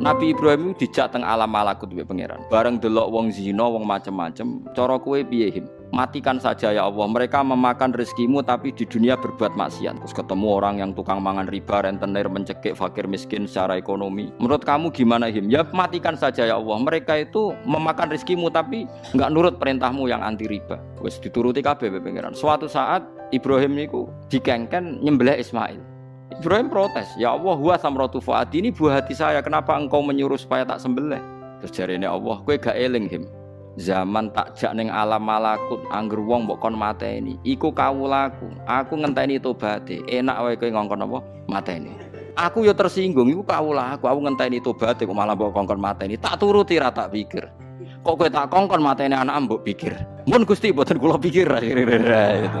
Nabi Ibrahim itu dijak teng alam malakut mbek pangeran. Bareng delok wong zina, wong macem-macem, cara kowe piye? Matikan saja ya Allah. Mereka memakan rezekimu tapi di dunia berbuat maksiat. Terus ketemu orang yang tukang mangan riba, rentenir, mencekik fakir miskin secara ekonomi. Menurut kamu gimana him? Ya matikan saja ya Allah. Mereka itu memakan rezekimu tapi nggak nurut perintahmu yang anti riba. Wes dituruti kabeh pangeran. Suatu saat Ibrahim niku dikengken nyembelih Ismail. Ibrahim protes, ya Allah, huwa samratu fuadi ini buah hati saya, kenapa engkau menyuruh supaya tak sembelih? Terus jari ini Allah, kue gak eling him. Zaman tak jak ning alam malakut, angger wong mbok kon mateni. Iku kawulaku, aku ngenteni tobaté. Enak wae kowe ngongkon apa? Mateni. Aku yo tersinggung, iku kawulaku, aku ngenteni tobaté kok malah mbok kongkon mateni. Tak turuti ra tak pikir. Kok kowe tak kongkon mateni anak mbok pikir. Mun Gusti boten kula pikir. Itu.